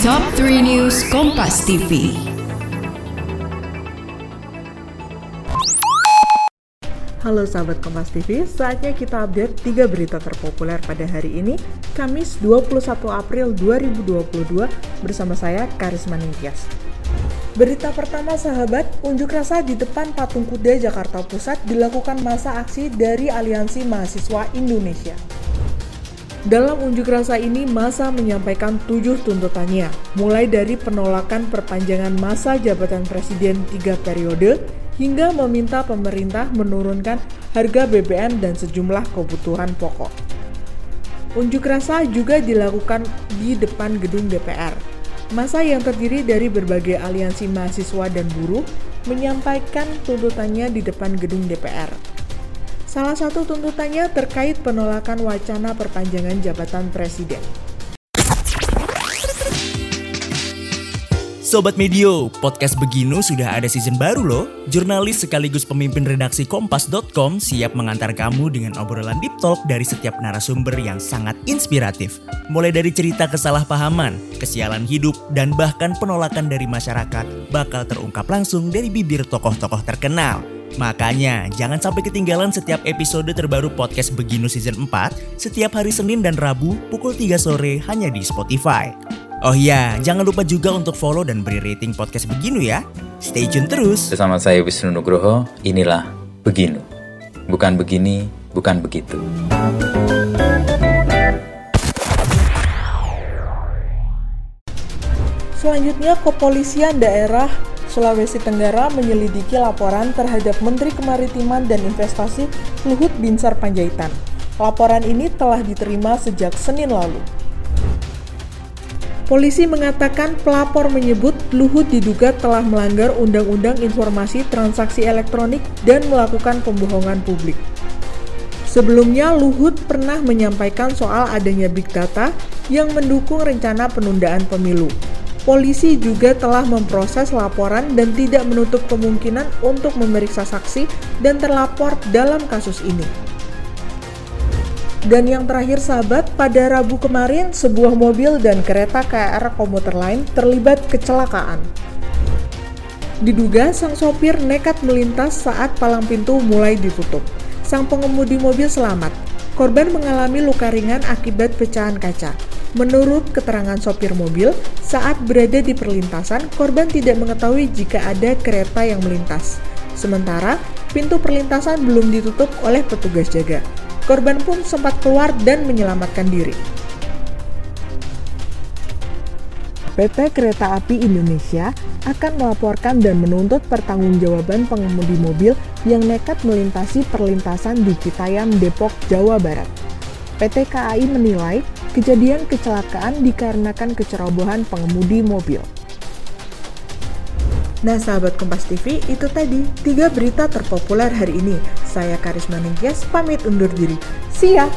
Top 3 News Kompas TV. Halo sahabat Kompas TV, saatnya kita update 3 berita terpopuler pada hari ini, Kamis 21 April 2022 bersama saya Karisma Ningtyas. Berita pertama sahabat, unjuk rasa di depan Patung Kuda Jakarta Pusat dilakukan masa aksi dari Aliansi Mahasiswa Indonesia. Dalam unjuk rasa ini, masa menyampaikan tujuh tuntutannya, mulai dari penolakan perpanjangan masa jabatan presiden tiga periode, hingga meminta pemerintah menurunkan harga BBM dan sejumlah kebutuhan pokok. Unjuk rasa juga dilakukan di depan gedung DPR. Masa yang terdiri dari berbagai aliansi mahasiswa dan buruh menyampaikan tuntutannya di depan gedung DPR. Salah satu tuntutannya terkait penolakan wacana perpanjangan jabatan presiden. Sobat Medio, podcast Beginu sudah ada season baru loh. Jurnalis sekaligus pemimpin redaksi Kompas.com siap mengantar kamu dengan obrolan deep talk dari setiap narasumber yang sangat inspiratif. Mulai dari cerita kesalahpahaman, kesialan hidup, dan bahkan penolakan dari masyarakat bakal terungkap langsung dari bibir tokoh-tokoh terkenal. Makanya, jangan sampai ketinggalan setiap episode terbaru podcast Beginu Season 4 setiap hari Senin dan Rabu pukul 3 sore hanya di Spotify. Oh iya, jangan lupa juga untuk follow dan beri rating podcast Beginu ya. Stay tune terus. Bersama saya Wisnu Nugroho, inilah Beginu. Bukan begini, bukan begitu. Selanjutnya, Kepolisian Daerah Sulawesi Tenggara menyelidiki laporan terhadap Menteri Kemaritiman dan Investasi Luhut Binsar Panjaitan. Laporan ini telah diterima sejak Senin lalu. Polisi mengatakan pelapor menyebut Luhut diduga telah melanggar Undang-Undang Informasi Transaksi Elektronik dan melakukan pembohongan publik. Sebelumnya, Luhut pernah menyampaikan soal adanya big data yang mendukung rencana penundaan pemilu. Polisi juga telah memproses laporan dan tidak menutup kemungkinan untuk memeriksa saksi dan terlapor dalam kasus ini. Dan yang terakhir sahabat, pada Rabu kemarin sebuah mobil dan kereta KR komuter lain terlibat kecelakaan. Diduga sang sopir nekat melintas saat palang pintu mulai ditutup. Sang pengemudi mobil selamat. Korban mengalami luka ringan akibat pecahan kaca. Menurut keterangan sopir mobil, saat berada di perlintasan, korban tidak mengetahui jika ada kereta yang melintas. Sementara, pintu perlintasan belum ditutup oleh petugas jaga. Korban pun sempat keluar dan menyelamatkan diri. PT Kereta Api Indonesia akan melaporkan dan menuntut pertanggungjawaban pengemudi mobil yang nekat melintasi perlintasan di Citayam, Depok, Jawa Barat. PT KAI menilai kejadian kecelakaan dikarenakan kecerobohan pengemudi mobil. Nah sahabat Kompas TV, itu tadi tiga berita terpopuler hari ini. Saya Karisma Ningtyas pamit undur diri. See ya!